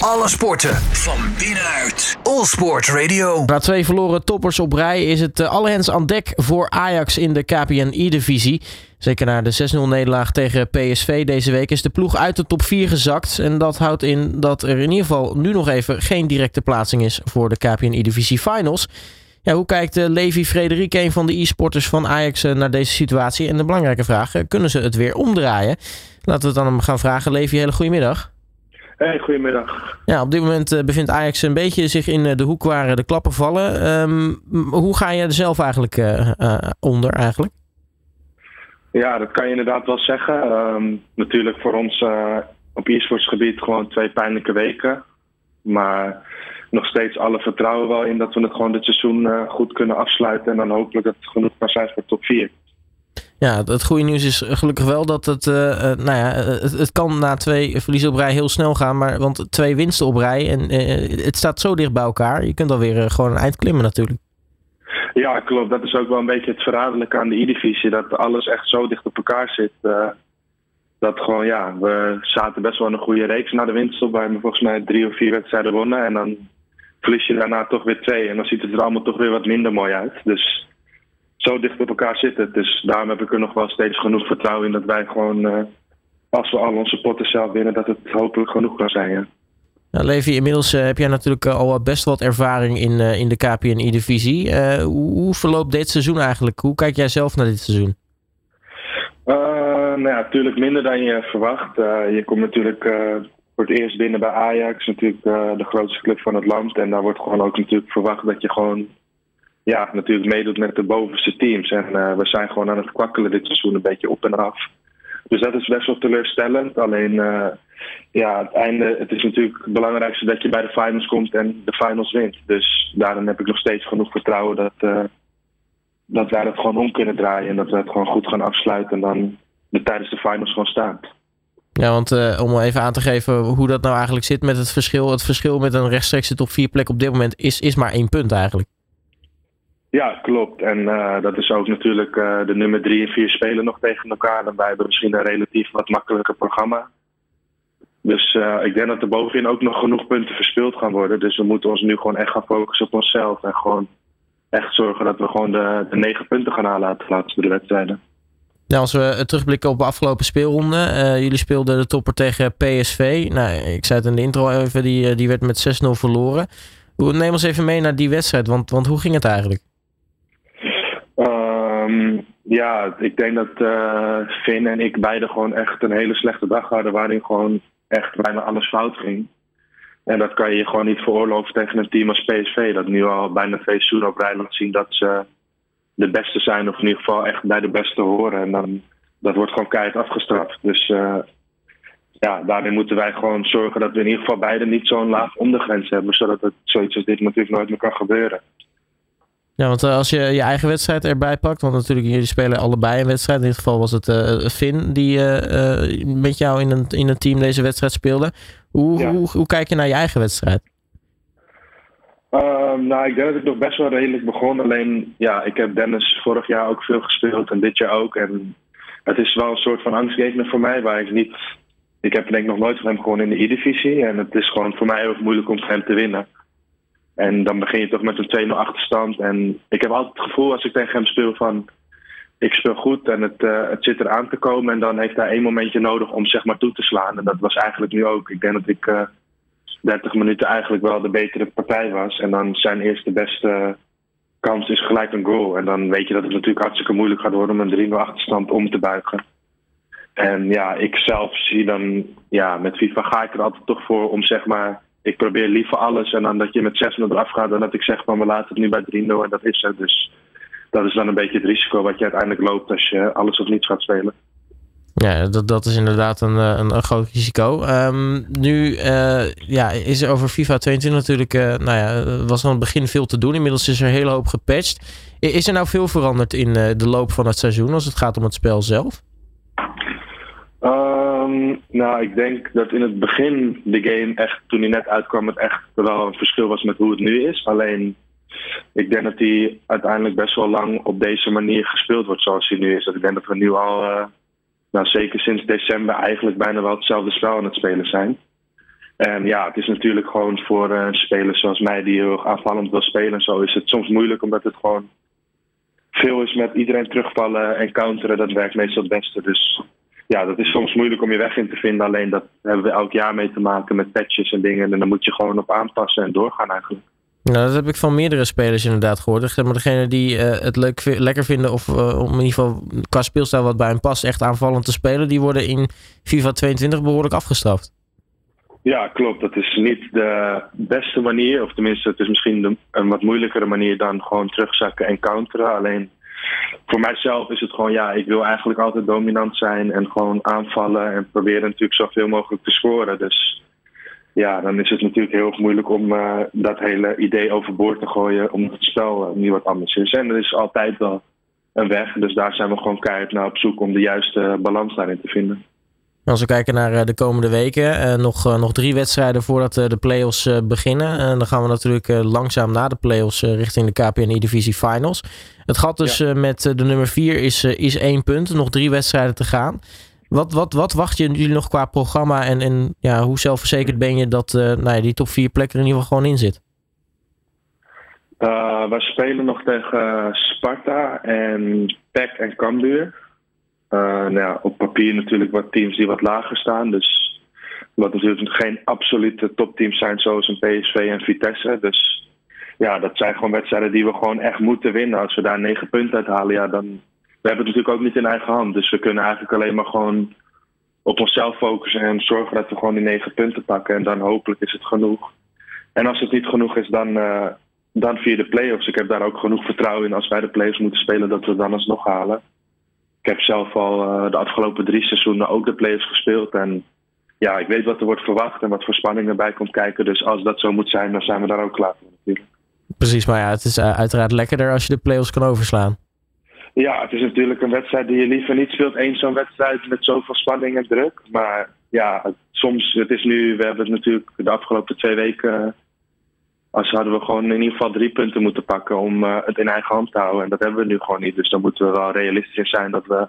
Alle sporten van binnenuit. All Sport Radio. Na twee verloren toppers op rij is het uh, alle hens aan dek voor Ajax in de KPN-I-divisie. Zeker na de 6-0 nederlaag tegen PSV deze week is de ploeg uit de top 4 gezakt. En dat houdt in dat er in ieder geval nu nog even geen directe plaatsing is voor de KPN-I-divisie finals. Ja, hoe kijkt uh, Levi Frederik, een van de e-sporters van Ajax, uh, naar deze situatie? En de belangrijke vraag, kunnen ze het weer omdraaien? Laten we het dan hem gaan vragen. Levi, hele goedemiddag. Hey, goedemiddag. Ja, op dit moment uh, bevindt Ajax een beetje zich in de hoek waar de klappen vallen. Um, hoe ga je er zelf eigenlijk onder eigenlijk? Ja, dat kan je inderdaad wel zeggen. Um, natuurlijk voor ons op e-sportsgebied gewoon twee pijnlijke weken. Maar nog steeds alle vertrouwen wel in dat we het gewoon dit seizoen goed kunnen afsluiten. En dan hopelijk dat het genoeg kan zijn voor top 4. Ja, het goede nieuws is gelukkig wel dat het, uh, uh, nou ja, het, het, kan na twee verliezen op rij heel snel gaan. Maar, want twee winsten op rij en het staat zo dicht bij elkaar. Je kunt alweer gewoon een eind klimmen natuurlijk. Ja, klopt. Dat is ook wel een beetje het verraderlijke aan de E-divisie. Dat alles echt zo dicht op elkaar zit dat gewoon, ja, we zaten best wel een goede reeks na de winterstop. Waar we volgens mij drie of vier wedstrijden wonnen. En dan verlies je daarna toch weer twee. En dan ziet het er allemaal toch weer wat minder mooi uit. Dus zo dicht op elkaar zitten. Dus daarom heb ik er nog wel steeds genoeg vertrouwen in dat wij gewoon, uh, als we al onze potten zelf winnen, dat het hopelijk genoeg kan zijn. Ja. Nou, Levi, inmiddels uh, heb jij natuurlijk al best wat ervaring in, uh, in de KPN-divisie. hoe, hoe verloopt dit seizoen eigenlijk? Hoe kijk jij zelf naar dit seizoen? nou ja, natuurlijk minder dan je verwacht. je komt natuurlijk voor het eerst binnen bij Ajax, natuurlijk de grootste club van het land. En daar wordt gewoon ook natuurlijk verwacht dat je gewoon ja, natuurlijk meedoet met de bovenste teams. En uh, we zijn gewoon aan het kwakkelen dit seizoen een beetje op en af. Dus dat is best wel teleurstellend. Alleen uh, ja, het einde, het is natuurlijk het belangrijkste dat je bij de finals komt en de finals wint. Dus daarom heb ik nog steeds genoeg vertrouwen dat, dat wij het gewoon om kunnen draaien. En dat we het gewoon goed gaan afsluiten en dan de, tijdens de finals gewoon staan. Ja, want uh, om even aan te geven hoe dat nou eigenlijk zit met het verschil. Het verschil met een rechtstreekse top 4 plek op dit moment is, is maar één punt eigenlijk. Ja, klopt. En uh, dat is ook natuurlijk uh, de nummer 3 en 4 spelen nog tegen elkaar. En wij hebben misschien een relatief wat makkelijker programma. Dus ik denk dat er bovenin ook nog genoeg punten verspeeld gaan worden. Dus we moeten ons nu gewoon echt gaan focussen op onszelf. En gewoon echt zorgen dat we gewoon de, de 9 punten gaan halen uit de laatste drie wedstrijden. Nou, als we terugblikken op de afgelopen speelronde. Jullie speelden de topper tegen PSV. Nou, ik zei het in de intro even, die, eh, die werd met 6-0 verloren. Neem ons even mee naar die wedstrijd, want, want hoe ging het eigenlijk? Um, ja, ik denk dat uh, Finn en ik beide gewoon echt een hele slechte dag hadden. Waarin gewoon echt bijna alles fout ging. En dat kan je gewoon niet veroorloven tegen een team als PSV. Dat nu al bijna twee seizoenen op rij zien dat ze de beste zijn, of in ieder geval echt bij de beste horen. En dan, dat wordt gewoon keihard afgestraft. Dus uh, ja, daarin moeten wij gewoon zorgen dat we in ieder geval beide niet zo'n laag ondergrens hebben, zodat het zoiets als dit natuurlijk nooit meer kan gebeuren. Ja, want uh, als je je eigen wedstrijd erbij pakt, want natuurlijk jullie spelen allebei een wedstrijd. In dit geval was het uh, Finn die met jou in een, in een team deze wedstrijd speelde. Hoe, ja. hoe, hoe kijk je naar je eigen wedstrijd? Um, nou, ik denk dat ik nog best wel redelijk begon. Alleen, ja, ik heb Dennis vorig jaar ook veel gespeeld en dit jaar ook. En het is wel een soort van angstgegner voor mij, waar ik niet... Ik heb denk ik nog nooit van hem gewoon in de E-divisie. En het is gewoon voor mij heel moeilijk om hem te winnen. En dan begin je toch met een 2-0 achterstand. En ik heb altijd het gevoel als ik tegen hem speel van... Ik speel goed en het, uh, het zit eraan te komen. En dan heeft hij één momentje nodig om zeg maar toe te slaan. En dat was eigenlijk nu ook. Ik denk dat ik... Uh, 30 minuten eigenlijk wel de betere partij was. En dan zijn eerste beste kans is gelijk een goal. En dan weet je dat het natuurlijk hartstikke moeilijk gaat worden om een 3-0 achterstand om te buigen. En ja, ik zelf zie dan, ja, met FIFA ga ik er altijd toch voor om zeg maar, ik probeer liever alles en dan dat je met 6-0 eraf gaat dan dat ik zeg van we laten het nu bij 3-0 en dat is het. Dus dat is dan een beetje het risico wat je uiteindelijk loopt als je alles of niets gaat spelen. Ja, dat, dat is inderdaad een, eh, een, een groot risico. Um, nu uh, ja, is er over FIFA 22 natuurlijk, uh, nou ja, was aan het begin veel te doen. Inmiddels is er een hele hoop gepatcht. Is er nou veel veranderd in de loop van het seizoen als het gaat om het spel zelf? Nou, ik denk dat in het begin de game echt, toen hij net uitkwam, het echt wel een verschil was met hoe het nu is. Alleen, ik denk dat hij uiteindelijk best wel lang op deze manier gespeeld wordt zoals hij nu is. Dat ik denk dat we nu al nou, zeker sinds december eigenlijk bijna wel hetzelfde spel aan het spelen zijn. En ja, het is natuurlijk gewoon voor uh, spelers zoals mij die heel aanvallend wil spelen. Zo is het soms moeilijk omdat het gewoon veel is met iedereen terugvallen en counteren. Dat werkt meestal het beste. Dus ja, dat is soms moeilijk om je weg in te vinden. Alleen dat hebben we elk jaar mee te maken met patches en dingen. En dan moet je gewoon op aanpassen en doorgaan eigenlijk. Nou, dat heb ik van meerdere spelers inderdaad gehoord. Maar degene die uh, het leuk, lekker vinden of uh, om in ieder geval qua speelstijl wat bij hen past echt aanvallend te spelen, die worden in FIFA 22 behoorlijk afgestraft. Ja, klopt. Dat is niet de beste manier. Of tenminste, het is misschien de, een wat moeilijkere manier dan gewoon terugzakken en counteren. Alleen voor mijzelf is het gewoon, ja, ik wil eigenlijk altijd dominant zijn en gewoon aanvallen en proberen natuurlijk zoveel mogelijk te scoren. Dus ja, dan is het natuurlijk heel moeilijk om uh, dat hele idee overboord te gooien, omdat het spel uh, nu wat anders is. En er is altijd wel een weg, dus daar zijn we gewoon keihard naar op zoek om de juiste balans daarin te vinden. Als we kijken naar eh, de komende weken, nog, nog drie wedstrijden voordat de play-offs beginnen. En dan gaan we natuurlijk langzaam na de play-offs richting de KPNI-divisie finals. Het gat dus ja. met de nummer vier is, is één punt. Nog drie wedstrijden te gaan. Wat, wat, wat wacht je jullie nog qua programma en, en ja, hoe zelfverzekerd ben je dat uh, nou ja, die top 4 plekken er in ieder geval gewoon in zit? Uh, we spelen nog tegen Sparta en PEC en Cambuur. Uh, nou op papier natuurlijk wat teams die wat lager staan. Dus wat natuurlijk geen absolute topteams zijn zoals een PSV en Vitesse. Dus ja, dat zijn gewoon wedstrijden die we gewoon echt moeten winnen. Als we daar negen punten uit halen, ja, dan, we hebben het natuurlijk ook niet in eigen hand. Dus we kunnen eigenlijk alleen maar gewoon op onszelf focussen en zorgen dat we gewoon die negen punten pakken. En dan hopelijk is het genoeg. En als het niet genoeg is, dan, uh, dan via de play-offs. Ik heb daar ook genoeg vertrouwen in als wij de play-offs moeten spelen, dat we dan alsnog halen. Ik heb zelf al uh, de afgelopen drie seizoenen ook de play-offs gespeeld. En ja, ik weet wat er wordt verwacht en wat voor spanning erbij komt kijken. Dus als dat zo moet zijn, dan zijn we daar ook klaar voor natuurlijk. Precies, maar ja, het is uh, uiteraard lekkerder als je de play-offs kan overslaan. Ja, het is natuurlijk een wedstrijd die je liever niet speelt. Eén zo'n wedstrijd met zoveel spanning en druk. Maar ja, soms, het is nu, we hebben het natuurlijk de afgelopen twee weken. Als hadden we gewoon in ieder geval drie punten moeten pakken om uh, het in eigen hand te houden. En dat hebben we nu gewoon niet. Dus dan moeten we wel realistisch zijn dat we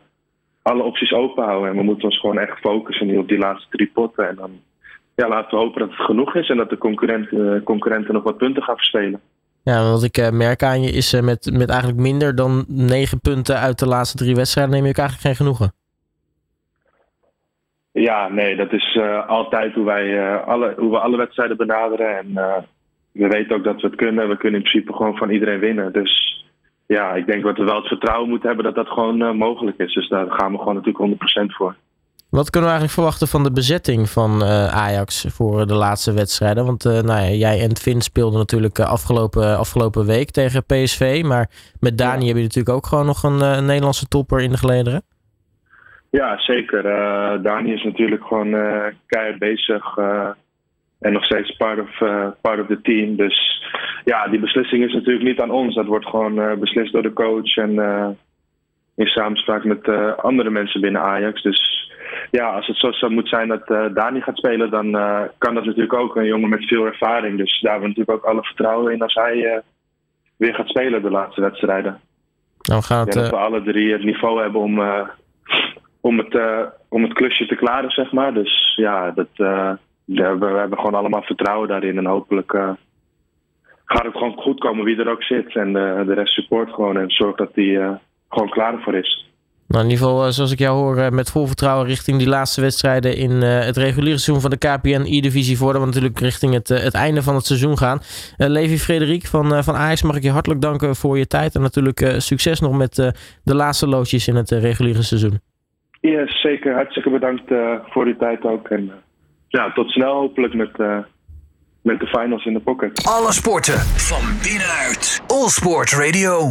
alle opties open houden. En we moeten ons gewoon echt focussen nu op die laatste drie potten. En dan ja, laten we hopen dat het genoeg is en dat de concurrenten, concurrenten nog wat punten gaan verspelen. Ja, wat ik uh, merk aan je is met, met eigenlijk minder dan negen punten uit de laatste drie wedstrijden neem je ook eigenlijk geen genoegen. Ja, nee, dat is altijd hoe wij alle, hoe we alle wedstrijden benaderen. En we weten ook dat we het kunnen. We kunnen in principe gewoon van iedereen winnen. Dus ja, ik denk dat we wel het vertrouwen moeten hebben dat dat gewoon mogelijk is. Dus daar gaan we gewoon natuurlijk 100% voor. Wat kunnen we eigenlijk verwachten van de bezetting van uh, Ajax voor de laatste wedstrijden? Want uh, nou ja, jij en Finn speelden natuurlijk afgelopen, afgelopen week tegen PSV. Maar met Dani ja. heb je natuurlijk ook gewoon nog een, een, Nederlandse topper in de gelederen. Ja, zeker. Dani is natuurlijk gewoon keihard bezig. En nog steeds part of, part of the team. Dus ja, die beslissing is natuurlijk niet aan ons. Dat wordt gewoon beslist door de coach. En in samenspraak met andere mensen binnen Ajax. Dus ja, als het zo, zo moet zijn dat uh, Dani gaat spelen, dan uh, kan dat natuurlijk ook een jongen met veel ervaring. Dus daar hebben we natuurlijk ook alle vertrouwen in als hij uh, weer gaat spelen de laatste wedstrijden. Nou gaat, denk dat we alle drie het niveau hebben om, om, het, om het klusje te klaren, zeg maar. Dus ja, dat, we, hebben, we hebben gewoon allemaal vertrouwen daarin. En hopelijk gaat het gewoon goed komen wie er ook zit. En de rest support gewoon en zorgt dat hij gewoon klaar voor is. Nou, in ieder geval, zoals ik jou hoor, met vol vertrouwen richting die laatste wedstrijden in uh, het reguliere seizoen van de KPN E-divisie voordat we natuurlijk richting het, uh, het einde van het seizoen gaan. Uh, Levi Frederik van, van Ajax, mag ik je hartelijk danken voor je tijd en natuurlijk succes nog met de laatste loodjes in het reguliere seizoen. Ja, zeker. Hartstikke bedankt voor die tijd ook. En ja, tot snel hopelijk met, met de finals in de pocket. Alle sporten van binnenuit. All Sport Radio.